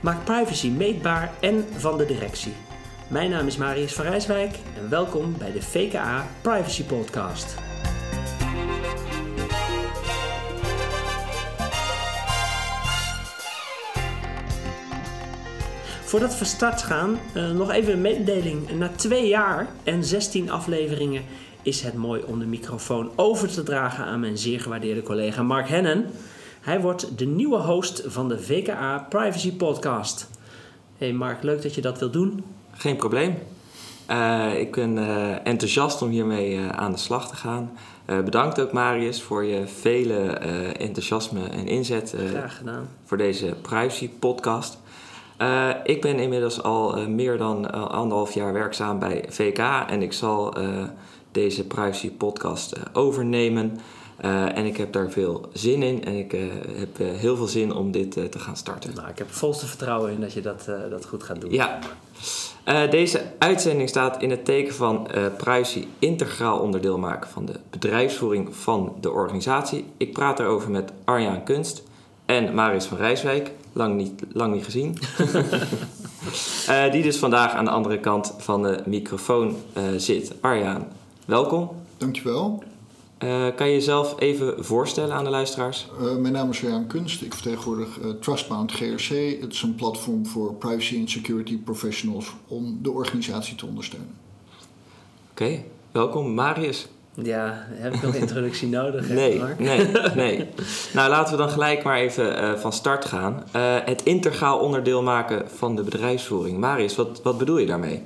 Maak privacy meetbaar en van de directie. Mijn naam is Marius van Rijswijk en welkom bij de VKA Privacy Podcast. Voordat we start gaan, uh, nog even een mededeling. Na twee jaar en 16 afleveringen is het mooi om de microfoon over te dragen aan mijn zeer gewaardeerde collega Mark Hennen. Hij wordt de nieuwe host van de VKA Privacy Podcast. Hey Mark, leuk dat je dat wilt doen. Geen probleem. Uh, ik ben uh, enthousiast om hiermee uh, aan de slag te gaan. bedankt ook Marius voor je vele enthousiasme en inzet Graag gedaan. voor deze privacy podcast. ik ben inmiddels al meer dan anderhalf jaar werkzaam bij VK en ik zal deze privacy podcast overnemen. Uh, en ik heb daar veel zin in en ik uh, heb uh, heel veel zin om dit te gaan starten. Nou, ik heb volste vertrouwen in dat je dat, dat goed gaat doen. Ja. deze uitzending staat in het teken van privacy integraal onderdeel maken van de bedrijfsvoering van de organisatie. Ik praat daarover met Arjaan Kunst en Marius van Rijswijk. Lang niet, lang niet gezien. die dus vandaag aan de andere kant van de microfoon zit. Arjaan, welkom. Dankjewel. Uh, kan je jezelf even voorstellen aan de luisteraars? Uh, mijn naam is Jan Kunst. Ik vertegenwoordig uh, Trustbound GRC. Het is een platform voor privacy en security professionals om de organisatie te ondersteunen. Oké, okay. welkom Marius. Ja, heb ik nog een introductie nodig? nee, nee, nee. Nou, laten we dan gelijk maar even van start gaan. het integraal onderdeel maken van de bedrijfsvoering. Marius, wat, wat bedoel je daarmee?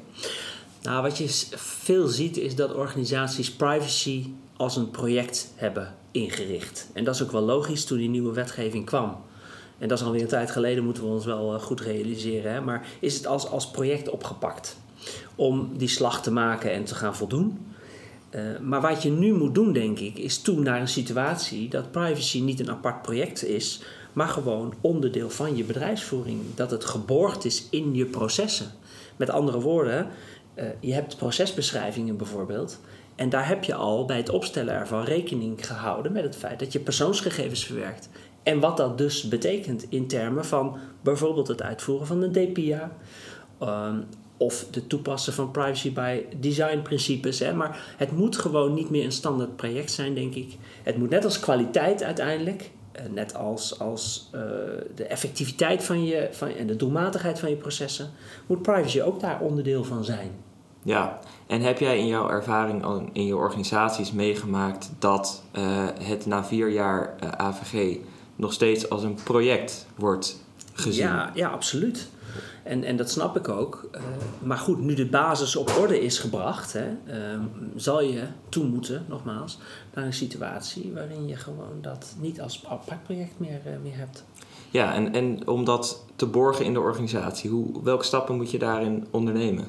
Nou, wat je veel ziet is dat organisaties privacy als een project hebben ingericht. En dat is ook wel logisch toen die nieuwe wetgeving kwam. En dat is alweer een tijd geleden, moeten we ons wel eh, goed realiseren. Hè? Maar is het als, als project opgepakt om die slag te maken en te gaan voldoen? Uh, maar wat je nu moet doen, denk ik, is toe naar een situatie dat privacy niet een apart project is, maar gewoon onderdeel van je bedrijfsvoering. Dat het geborgd is in je processen. Met andere woorden, uh, je hebt procesbeschrijvingen bijvoorbeeld. En daar heb je al bij het opstellen ervan rekening gehouden met het feit dat je persoonsgegevens verwerkt. En wat dat dus betekent in termen van bijvoorbeeld het uitvoeren van een DPA. Um, of het toepassen van privacy by design principes. Hè. Maar het moet gewoon niet meer een standaard project zijn, denk ik. Het moet net als kwaliteit uiteindelijk, eh, net als, als uh, de effectiviteit van je, van, en de doelmatigheid van je processen, moet privacy ook daar onderdeel van zijn. Ja, en heb jij in jouw ervaring in je organisaties meegemaakt dat uh, het na vier jaar uh, AVG nog steeds als een project wordt gezien? Ja, ja absoluut. En, en dat snap ik ook. Uh, maar goed, nu de basis op orde is gebracht, hè, zal je toe moeten, nogmaals, naar een situatie waarin je gewoon dat niet als apart project meer, meer hebt. Ja, en, en om dat te borgen in de organisatie, hoe, welke stappen moet je daarin ondernemen?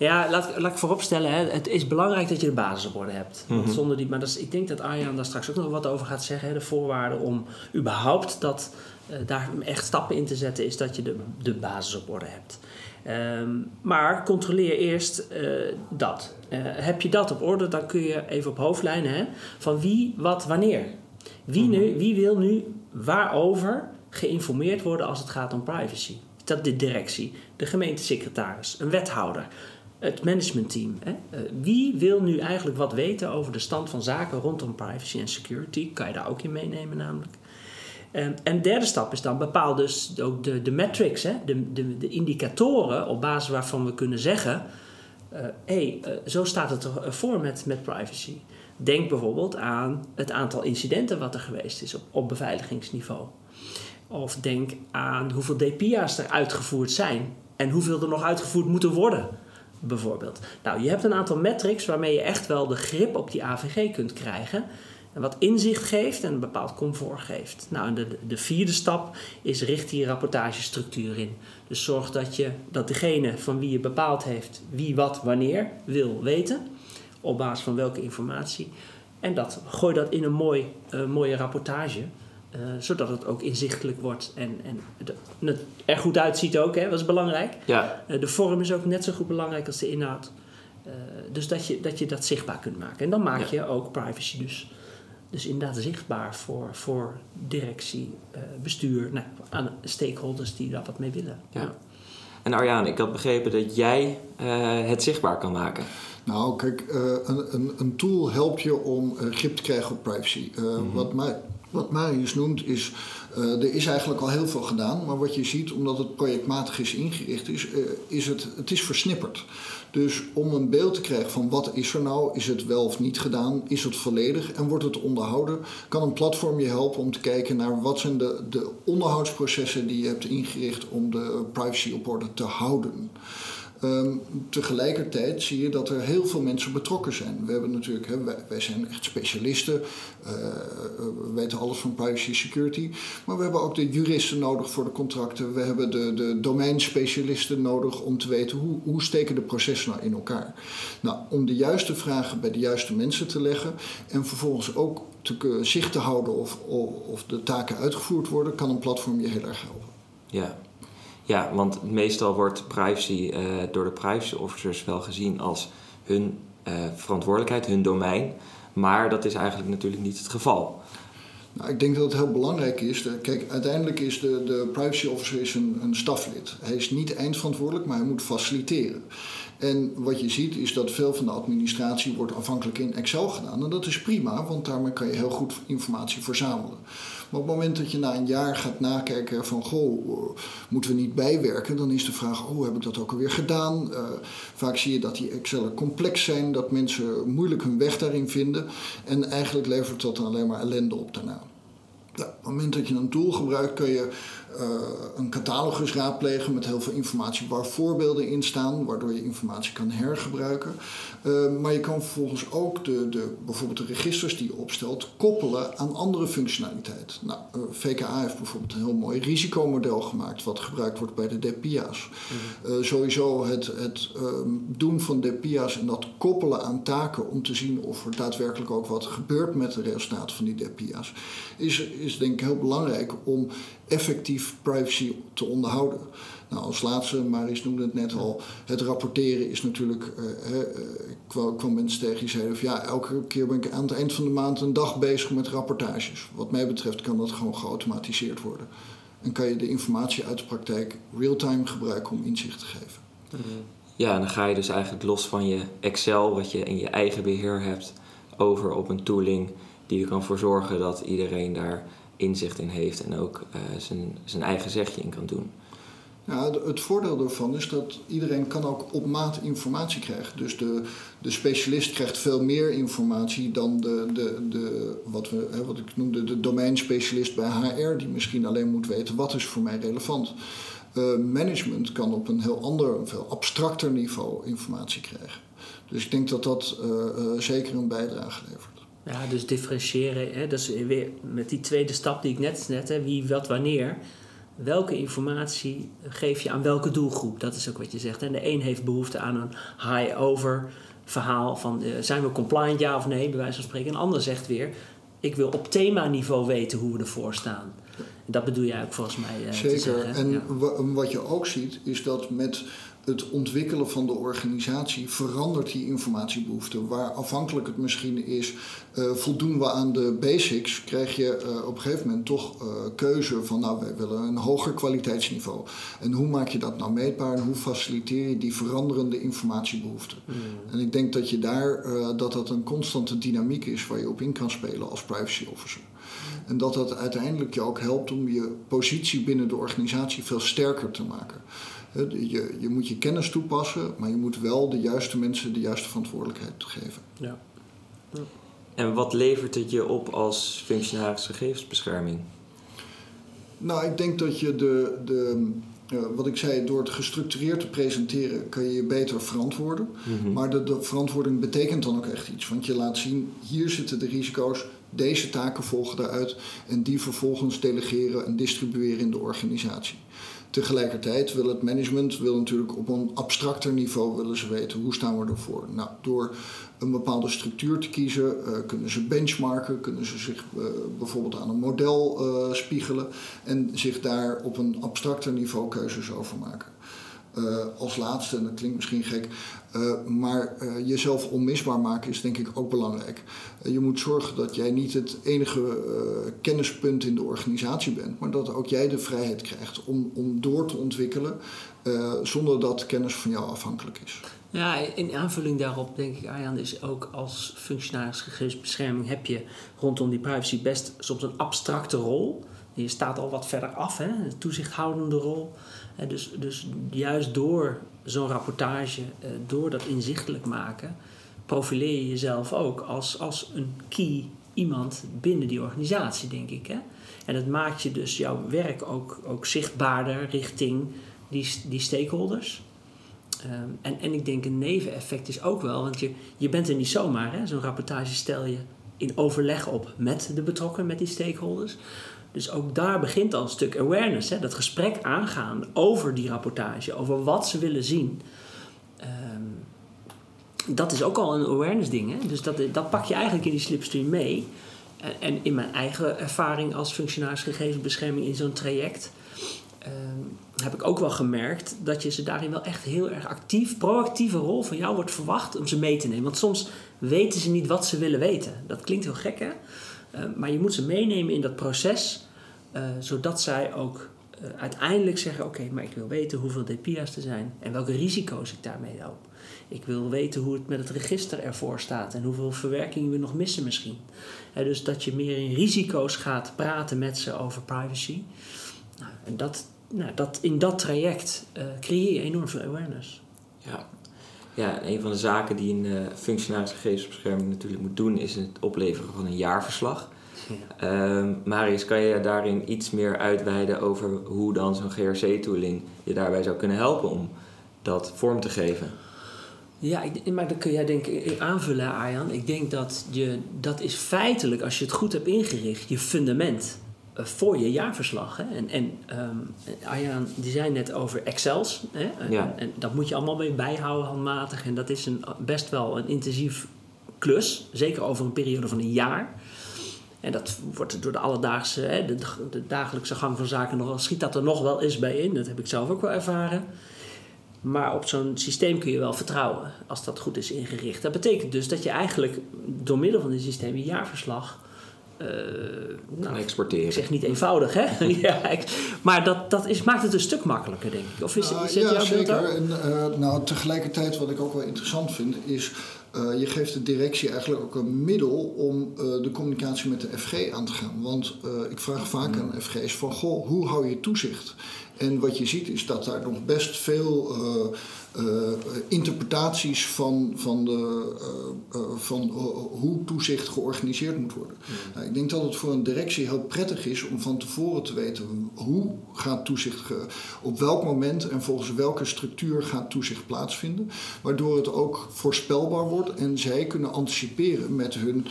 Ja, laat, laat ik vooropstellen, hè, het is belangrijk dat je de basis op orde hebt. Want mhm. zonder die, maar dat is, ik denk dat Arjan daar straks ook nog wat over gaat zeggen. Hè, de voorwaarden om überhaupt dat, uh, daar echt stappen in te zetten, is dat je de, de basis op orde hebt. Um, maar controleer eerst uh, dat. Uh, heb je dat op orde, dan kun je even op hoofdlijnen hè, van wie, wat, wanneer. Wie, mhm. nu, wie wil nu waarover geïnformeerd worden als het gaat om privacy? Dat de directie, de gemeentesecretaris, een wethouder, het managementteam. Uh, wie wil nu eigenlijk wat weten over de stand van zaken rondom privacy en security? Kan je daar ook in meenemen namelijk. Um, en de derde stap is dan bepaal dus ook de, de metrics, hè? De, de, de indicatoren op basis waarvan we kunnen zeggen... uh, hey, uh, zo staat het ervoor met, met privacy. Denk bijvoorbeeld aan het aantal incidenten wat er geweest is op, op beveiligingsniveau. Of denk aan hoeveel DPIA's er uitgevoerd zijn en hoeveel er nog uitgevoerd moeten worden bijvoorbeeld. Nou, je hebt een aantal metrics waarmee je echt wel de grip op die AVG kunt krijgen. En wat inzicht geeft en een bepaald comfort geeft. Nou, de, de vierde stap is richt die rapportagestructuur in. Dus zorg dat, je, dat degene van wie je bepaald heeft wie wat wanneer wil weten. Op basis van welke informatie. En dat, gooi dat in een mooi, uh, mooie rapportage. Uh, zodat het ook inzichtelijk wordt en, en het er goed uitziet ook, hè, dat is belangrijk. Ja. Uh, de vorm is ook net zo goed belangrijk als de inhoud. Uh, dus dat je, dat je dat zichtbaar kunt maken. En dan maak ja. je ook privacy dus dus inderdaad zichtbaar voor, voor directie, uh, bestuur, nou, aan stakeholders die daar wat mee willen. Ja. En Arjaan, ik had begrepen dat jij uh, het zichtbaar kan maken. Nou, kijk, uh, een, een, een, tool helpt je om grip te krijgen op privacy. Mm -hmm. Wat mij wat Marius noemt is, uh, er is eigenlijk al heel veel gedaan, maar wat je ziet, omdat het projectmatig is ingericht, is, uh, is het, het is versnipperd. Dus om een beeld te krijgen van wat is er nou, is het wel of niet gedaan, is het volledig en wordt het onderhouden, kan een platform je helpen om te kijken naar wat zijn de, de onderhoudsprocessen die je hebt ingericht om de privacy op orde te houden. Um, tegelijkertijd zie je dat er heel veel mensen betrokken zijn. We hebben natuurlijk, wij, zijn echt specialisten, uh, we weten alles van privacy security, maar we hebben ook de juristen nodig voor de contracten. We hebben de, de domeinspecialisten nodig om te weten hoe, hoe steken de processen nou in elkaar. Nou, om de juiste vragen bij de juiste mensen te leggen en vervolgens ook te, zicht te houden of, of, of de taken uitgevoerd worden, kan een platform je heel erg helpen. Ja, ja, want meestal wordt privacy uh, door de privacy officers wel gezien als hun uh, verantwoordelijkheid, hun domein. Maar dat is eigenlijk natuurlijk niet het geval. Nou, ik denk dat het heel belangrijk is. Kijk, uiteindelijk is de, de privacy officer is een, een staflid. Hij is niet eindverantwoordelijk, maar hij moet faciliteren. En wat je ziet is dat veel van de administratie wordt afhankelijk in Excel gedaan. En dat is prima, want daarmee kan je heel goed informatie verzamelen. Maar op het moment dat je na een jaar gaat nakijken van goh, moeten we niet bijwerken, dan is de vraag, oh heb ik dat ook alweer gedaan? Uh, vaak zie je dat die Excel complex zijn, dat mensen moeilijk hun weg daarin vinden. En eigenlijk levert dat alleen maar ellende op daarna. Op het moment dat je een tool gebruikt, kun je uh, een catalogus raadplegen met heel veel informatie waar voorbeelden in staan, waardoor je informatie kan hergebruiken. Uh, maar je kan vervolgens ook de, de, bijvoorbeeld de registers die je opstelt koppelen aan andere functionaliteit. Nou, uh, VKA heeft bijvoorbeeld een heel mooi risicomodel gemaakt wat gebruikt wordt bij de DPIA's. Mm. sowieso het, het doen van DPIA's en dat koppelen aan taken om te zien of er daadwerkelijk ook wat gebeurt met de resultaten van die DPIA's, is, is denk ik heel belangrijk om effectief privacy te onderhouden. Nou, als laatste, Maris noemde het net al, het rapporteren is natuurlijk. Uh, uh, ik kwam, kwam mensen tegen die zeiden: van, ja, elke keer ben ik aan het eind van de maand een dag bezig met rapportages. Wat mij betreft kan dat gewoon geautomatiseerd worden. En kan je de informatie uit de praktijk real-time gebruiken om inzicht te geven. Ja, en dan ga je dus eigenlijk los van je Excel, wat je in je eigen beheer hebt, over op een tooling die er kan voor zorgen dat iedereen daar inzicht in heeft en ook uh, zijn, zijn eigen zegje in kan doen. Ja, het voordeel daarvan is dat iedereen kan ook op maat informatie krijgen. Dus de, de specialist krijgt veel meer informatie dan de, de, de, wat, we, hè, wat ik noemde de domeinspecialist bij HR, die misschien alleen moet weten wat is voor mij relevant. Uh, management kan op een heel ander, veel abstracter niveau informatie krijgen. Dus ik denk dat dat uh, zeker een bijdrage levert. Ja, dus differentiëren. Hè, dat is weer met die tweede stap die ik net net, hè, wie, wat, wanneer. Welke informatie geef je aan welke doelgroep? Dat is ook wat je zegt. En de een heeft behoefte aan een high-over verhaal van uh, zijn we compliant ja of nee, bij wijze van spreken. Een ander zegt weer, ik wil op themaniveau weten hoe we ervoor staan. En dat bedoel jij ook volgens mij uh, Zeker. zeggen. En ja. wat je ook ziet, is dat met het ontwikkelen van de organisatie verandert die informatiebehoefte. Waar afhankelijk het misschien is, uh, voldoen we aan de basics, krijg je uh, op een gegeven moment toch uh, keuze van nou wij willen een hoger kwaliteitsniveau. En hoe maak je dat nou meetbaar en hoe faciliteer je die veranderende informatiebehoeften? Mm. En ik denk dat je daar dat dat een constante dynamiek is waar je op in kan spelen als privacy officer. En dat dat uiteindelijk je ook helpt om je positie binnen de organisatie veel sterker te maken. Je, je moet je kennis toepassen, maar je moet wel de juiste mensen de juiste verantwoordelijkheid geven. Ja. ja. En wat levert het je op als functionaris gegevensbescherming? Nou, ik denk dat je de, de uh, wat ik zei, door het gestructureerd te presenteren kan je je beter verantwoorden. Mm-hmm. Maar de, de, verantwoording betekent dan ook echt iets. Want je laat zien, hier zitten de risico's, deze taken volgen daaruit. En die vervolgens delegeren en distribueren in de organisatie. Tegelijkertijd wil het management wil natuurlijk op een abstracter niveau willen ze weten hoe staan we ervoor. Nou, door een bepaalde structuur te kiezen uh, kunnen ze benchmarken, kunnen ze zich uh, bijvoorbeeld aan een model uh, spiegelen en zich daar op een abstracter niveau keuzes over maken. Uh, als laatste, en dat klinkt misschien gek, uh, maar uh, jezelf onmisbaar maken is denk ik ook belangrijk. je moet zorgen dat jij niet het enige kennispunt in de organisatie bent, maar dat ook jij de vrijheid krijgt om, om door te ontwikkelen zonder dat kennis van jou afhankelijk is. Ja, in aanvulling daarop denk ik, Arjan, is ook als functionaris gegevensbescherming heb je rondom die privacy best soms een abstracte rol. Je staat al wat verder af, hè, de toezichthoudende rol. Dus, dus juist door zo'n rapportage, eh, door dat inzichtelijk maken, profileer je jezelf ook als, als een key iemand binnen die organisatie, denk ik. Hè? En dat maakt je dus jouw werk ook, ook zichtbaarder richting die, die stakeholders. Ehm, en, en ik denk een neveneffect is ook wel, want je, je bent er niet zomaar. Zo'n rapportage stel je in overleg op met de betrokkenen, met die stakeholders. Dus ook daar begint al een stuk awareness. Hè? Dat gesprek aangaan over die rapportage, over wat ze willen zien. Ehm, dat is ook al een awareness ding. Hè? Dus dat, dat pak je eigenlijk in die slipstream mee. En, en in mijn eigen ervaring als functionaris gegevensbescherming in zo'n traject... Ehm, heb ik ook wel gemerkt dat je ze daarin wel echt heel erg actief, proactieve rol van jou wordt verwacht om ze mee te nemen. Want soms weten ze niet wat ze willen weten. Dat klinkt heel gek, hè? Eh, maar je moet ze meenemen in dat proces, uh, zodat zij ook uh, uiteindelijk zeggen: Oké, maar ik wil weten hoeveel DPIA's er zijn en welke risico's ik daarmee loop. Ik wil weten hoe het met het register ervoor staat en hoeveel verwerkingen we nog missen misschien. dus dat je meer in risico's gaat praten met ze over privacy. Nou, en dat, nou, dat, in dat traject creëer je enorm veel awareness. Ja, ja, een van de zaken die een uh, functionaris gegevensbescherming natuurlijk moet doen, is het opleveren van een jaarverslag. Ja. Uh, Marius, kan je daarin iets meer uitweiden over hoe dan zo'n GRC-tooling je daarbij zou kunnen helpen om dat vorm te geven? Ja, ik, maar dat kun jij denk ik aanvullen, Arjan. Ik denk dat je, dat is feitelijk, als je het goed hebt ingericht, je fundament. Eh, voor je jaarverslag. Hè? En, en um, Arjan, die zei net over Excels. Hè? En, en, dat moet je allemaal mee bijhouden handmatig. En dat is een, best wel een intensief klus. Zeker over een periode van een jaar. En dat wordt door de alledaagse, hè, de, de, dagelijkse gang van zaken nog wel, schiet dat er nog wel eens bij in. Dat heb ik zelf ook wel ervaren. Maar op zo'n systeem kun je wel vertrouwen als dat goed is ingericht. Dat betekent dus dat je eigenlijk door middel van dit systeem je jaarverslag uh, nou, exporteren. Ik zeg niet eenvoudig, hè? ja, maar dat, dat is, maakt het een stuk makkelijker, denk ik. Of is, uh, ja, zeker. En, uh, nou, tegelijkertijd, wat ik ook wel interessant vind, is... je geeft de directie eigenlijk ook een middel om de communicatie met de FG aan te gaan. Want ik vraag vaak aan FG's van, goh, hoe hou je toezicht? En wat je ziet is dat daar nog best veel uh, interpretaties van, van, de, uh, van hoe toezicht georganiseerd moet worden. Nou, ik denk dat het voor een directie heel prettig is om van tevoren te weten hoe gaat toezicht, op welk moment en volgens welke structuur gaat toezicht plaatsvinden. Waardoor het ook voorspelbaar wordt en zij kunnen anticiperen met hun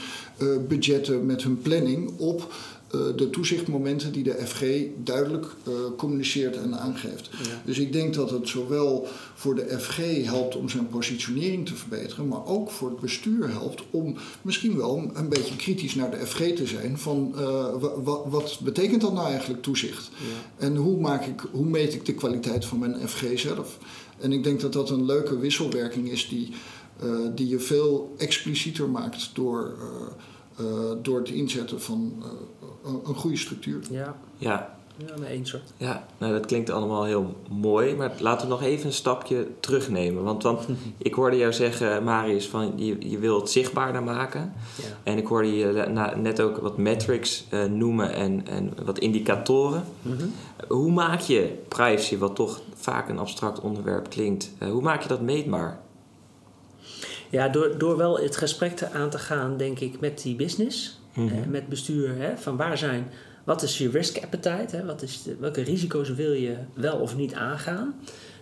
budgetten, met hun planning op de toezichtmomenten die de FG duidelijk uh, communiceert en aangeeft. Dus ik denk dat het zowel voor de FG helpt om zijn positionering te verbeteren, maar ook voor het bestuur helpt om misschien wel een beetje kritisch naar de FG te zijn van uh, wat betekent dat nou eigenlijk toezicht? Ja. En hoe, maak ik, hoe meet ik de kwaliteit van mijn FG zelf? En ik denk dat dat een leuke wisselwerking is die, die je veel explicieter maakt door, door het inzetten van een goede structuur. Ja. Ja. Ja, mee eens hoor. Ja, nou, dat klinkt allemaal heel mooi. Maar laten we nog even een stapje terugnemen. Want, want ik hoorde jou zeggen, Marius, van je, je wilt het zichtbaarder maken. Ja. En ik hoorde je net ook wat metrics uh, noemen en, en wat indicatoren. Mm -hmm. Hoe maak je privacy, wat toch vaak een abstract onderwerp klinkt, uh, hoe maak je dat meetbaar? Ja, door, door wel het gesprek aan te gaan, denk ik, met die business. Mhm. met bestuur. Hè, van waar zijn, wat is je risk appetite? Hè, wat is de, welke risico's wil je wel of niet aangaan?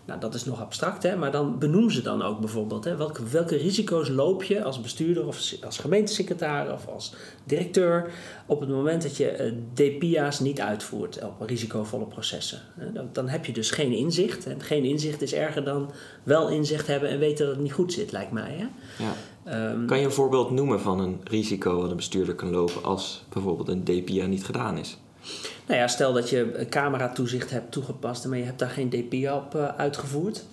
Nou, dat is nog abstract, hè, maar dan benoem ze dan ook bijvoorbeeld. Hè, welke, welke risico's loop je als bestuurder of als gemeentesecretaris of als directeur op het moment dat je uh, DPIA's niet uitvoert op risicovolle processen? Dan, dan, heb je dus geen inzicht. En geen inzicht is erger dan wel inzicht hebben en weten dat het niet goed zit, lijkt mij. Hè? Ja. Ehm, kan je een voorbeeld noemen van een risico wat een bestuurder kan lopen als bijvoorbeeld een DPIA niet gedaan is? Nou ja, stel dat je cameratoezicht hebt toegepast, maar je hebt daar geen DP op uh, uitgevoerd.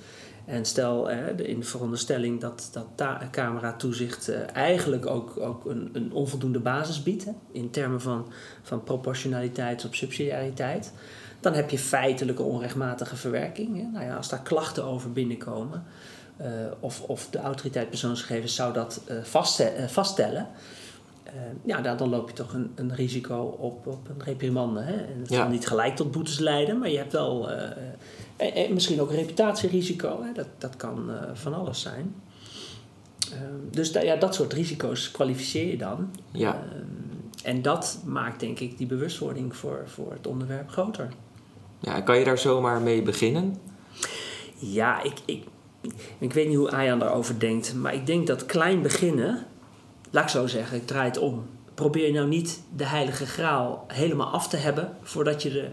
En stel eh, in de veronderstelling dat, dat cameratoezicht uh, eigenlijk ook, ook een, een onvoldoende basis biedt, in termen van, van proportionaliteit op subsidiariteit, dan heb je feitelijke onrechtmatige verwerking. Nou ja, als daar klachten over binnenkomen, of, of de autoriteit persoonsgegevens zou dat vaststellen, ja, dan, dan loop je toch een, een risico op, op een reprimande. Hè. En het zal niet gelijk tot boetes leiden, maar je hebt wel en, misschien ook reputatierisico, hè? Dat, dat kan van alles zijn. Uh, dus ja, dat soort risico's kwalificeer je dan. Ja. Uh, en dat maakt denk ik die bewustwording voor, voor het onderwerp groter. Ja, kan je daar zomaar mee beginnen? Ja, ik, ik, ik weet niet hoe Ayan daarover denkt, maar ik denk dat klein beginnen, laat ik zo zeggen, ik draai het om. Probeer nou niet de heilige graal helemaal af te hebben voordat je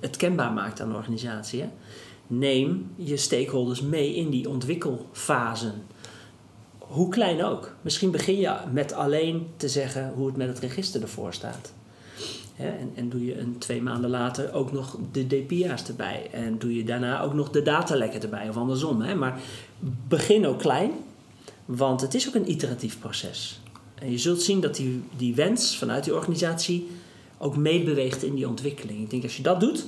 het kenbaar maakt aan de organisatie. Hè? neem je stakeholders mee in die ontwikkelfasen. Hoe klein ook. Misschien begin je met alleen te zeggen hoe het met het register ervoor staat. en, en, doe je een twee maanden later ook nog de DPA's erbij. En doe je daarna ook nog de datalekken erbij, of andersom. Hè? Maar begin ook klein, want het is ook een iteratief proces. En je zult zien dat die, die wens vanuit die organisatie ook meebeweegt in die ontwikkeling. Ik denk als je dat doet,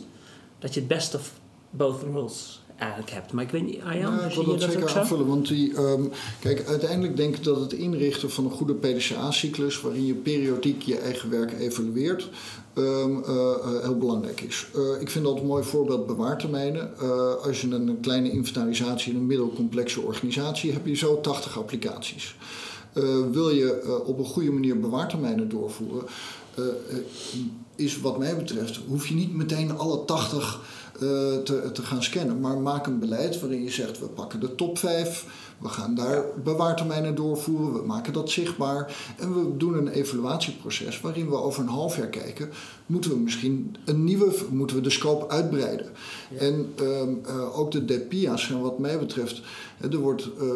dat je het best of both worlds eigenlijk hebt. Maar ik weet niet, Arjan, ja, ik wil dat, dat zeker aanvullen. Want die, um, kijk, uiteindelijk denk ik dat het inrichten van een goede PDCA-cyclus, waarin je periodiek je eigen werk evalueert, um, uh, heel belangrijk is. Uh, ik vind dat een mooi voorbeeld bewaartermijnen. als je een, een kleine inventarisatie in een middelcomplexe organisatie hebt, heb je zo 80 applicaties. Wil je op een goede manier bewaartermijnen doorvoeren, is wat mij betreft, hoef je niet meteen alle 80 uh, te, te gaan scannen. Maar maak een beleid waarin je zegt: we pakken de top 5, we gaan daar bewaartermijnen doorvoeren, we maken dat zichtbaar. En we doen een evaluatieproces waarin we over een half jaar kijken: moeten we misschien een nieuwe, moeten we de scope uitbreiden? En um, uh, ook de DPIA's zijn wat mij betreft er wordt, uh,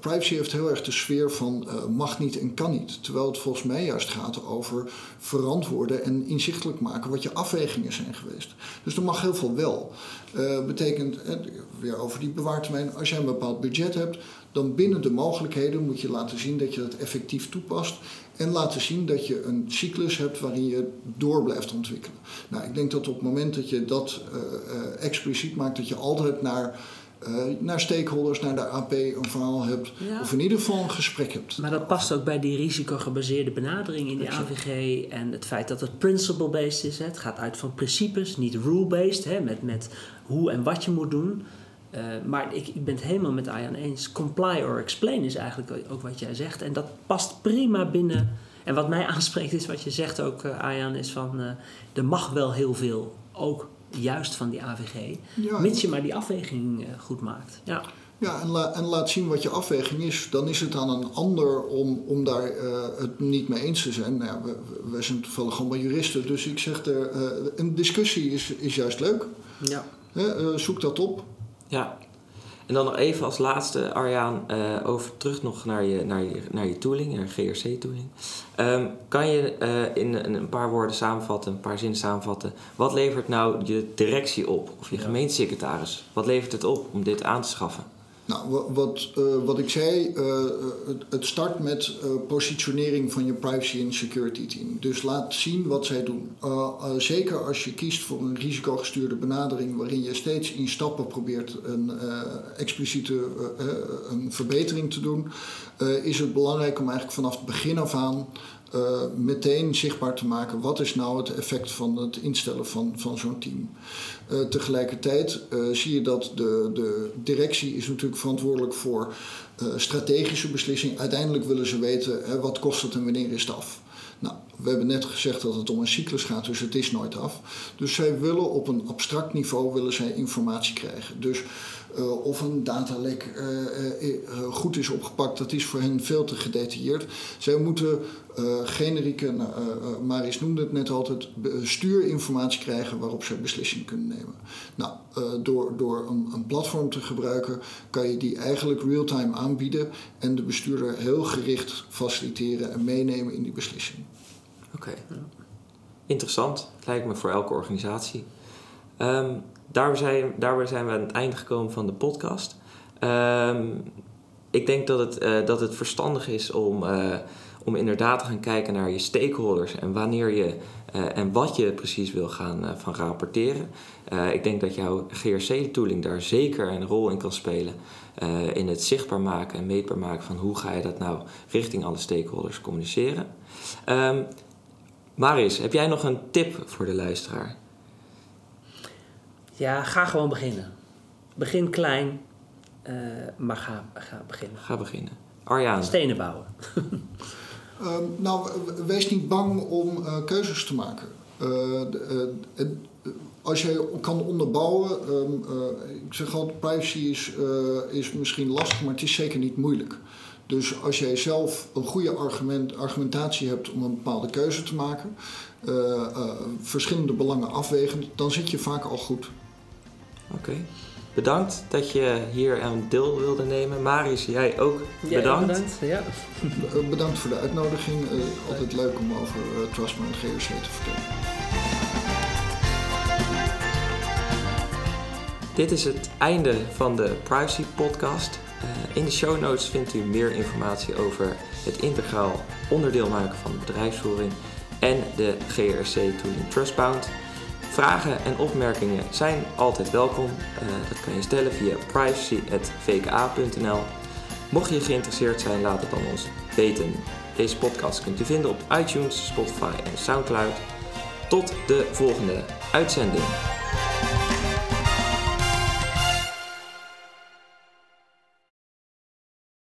privacy heeft heel erg de sfeer van mag niet en kan niet. Terwijl het volgens mij juist gaat over verantwoorden en inzichtelijk maken wat je afwegingen zijn geweest. Dus er mag heel veel wel. Betekent, weer over die bewaartermijn, als jij een bepaald budget hebt, dan binnen de mogelijkheden moet je laten zien dat je dat effectief toepast. En laten zien dat je een cyclus hebt waarin je door blijft ontwikkelen. Nou, ik denk dat op het moment dat je dat expliciet maakt, dat je altijd naar naar stakeholders, naar de AP een verhaal hebt. Of in ieder geval een gesprek hebt. Maar dat past ook bij die risicogebaseerde benadering in de AVG. En het feit dat het principle-based is. Hè. Het gaat uit van principes, niet rule-based. Met, met hoe en wat je moet doen. Uh, maar ik, ik ben het helemaal met Ayan eens. Comply or explain is eigenlijk ook wat jij zegt. En dat past prima binnen. En wat mij aanspreekt is wat je zegt ook, uh, Ayan, is van... er mag wel heel veel, ook juist van die AVG. Ja, mits je maar die afweging uh, goed maakt. Ja. Ja, en, en, laat zien wat je afweging is. Dan is het aan een ander om, om daar uh, het niet mee eens te zijn. Nou ja, we, wij zijn toevallig allemaal juristen, dus ik zeg er, uh, een discussie is, is juist leuk. Ja. zoek dat op. Ja, en dan nog even als laatste, Arjaan, uh, over terug nog naar je, naar je, naar je tooling, je GRC-tooling. Um, ehm, kan je uh, in, een paar woorden samenvatten, een paar zinnen samenvatten, wat levert nou je directie op, of je ja. gemeentesecretaris? Wat levert het op om dit aan te schaffen? Nou, wat, uh, wat ik zei, uh, het start met uh, positionering van je privacy en security team. Dus laat zien wat zij doen. zeker als je kiest voor een risicogestuurde benadering, waarin je steeds in stappen probeert een expliciete een verbetering te doen, is het belangrijk om eigenlijk vanaf het begin af aan uh, meteen zichtbaar te maken wat is nou het effect van het instellen van, van zo'n team. Uh, tegelijkertijd uh, zie je dat de, de directie is natuurlijk verantwoordelijk voor strategische beslissingen. Uiteindelijk willen ze weten hè, wat kost het en wanneer is het af. Nou, we hebben net gezegd dat het om een cyclus gaat, dus het is nooit af. Dus zij willen op een abstract niveau willen zij informatie krijgen. Dus uh, of een datalek uh, uh, goed is opgepakt, dat is voor hen veel te gedetailleerd. Zij moeten generieke, nou, Maris noemde het net altijd, stuurinformatie krijgen waarop zij beslissingen kunnen nemen. Nou, door, door een, een, platform te gebruiken kan je die eigenlijk real-time aanbieden en de bestuurder heel gericht faciliteren en meenemen in die beslissing. Oké. interessant. Lijkt me voor elke organisatie. Ehm, daar zijn, daarbij zijn we aan het einde gekomen van de podcast. Ehm, ik denk dat het, uh, dat het verstandig is om, uh, om inderdaad te gaan kijken naar je stakeholders en wanneer je uh, en wat je precies wil gaan van rapporteren. ik denk dat jouw GRC-tooling daar zeker een rol in kan spelen in het zichtbaar maken en meetbaar maken van hoe ga je dat nou richting alle stakeholders communiceren. Um, Marius, heb jij nog een tip voor de luisteraar? Ja, ga gewoon beginnen. Begin klein, uh, maar ga, ga beginnen. Ga beginnen. Arjaan. Stenen bouwen. um, nou, wees niet bang om uh, keuzes te maken. Uh, als je kan onderbouwen, um, ik zeg altijd, privacy is, is misschien lastig, maar het is zeker niet moeilijk. Dus als jij zelf een goede argument, argumentatie hebt om een bepaalde keuze te maken, uh, uh, verschillende belangen afwegen, dan zit je vaak al goed. Oké. Okay. Bedankt dat je hier aan deel wilde nemen. Marius, jij ook bedankt. Ja, bedankt. Ja. bedankt voor de uitnodiging. Uh, altijd leuk om over Trustman en GRC te vertellen. Dit is het einde van de Privacy Podcast. Uh, in de show notes vindt u meer informatie over het integraal onderdeel maken van de bedrijfsvoering en de GRC tooling Trustbound. Vragen en opmerkingen zijn altijd welkom. Uh, dat kan je stellen via privacy.vka.nl. Mocht je geïnteresseerd zijn, laat het dan ons weten. Deze podcast kunt u vinden op iTunes, Spotify en SoundCloud. Tot de volgende uitzending.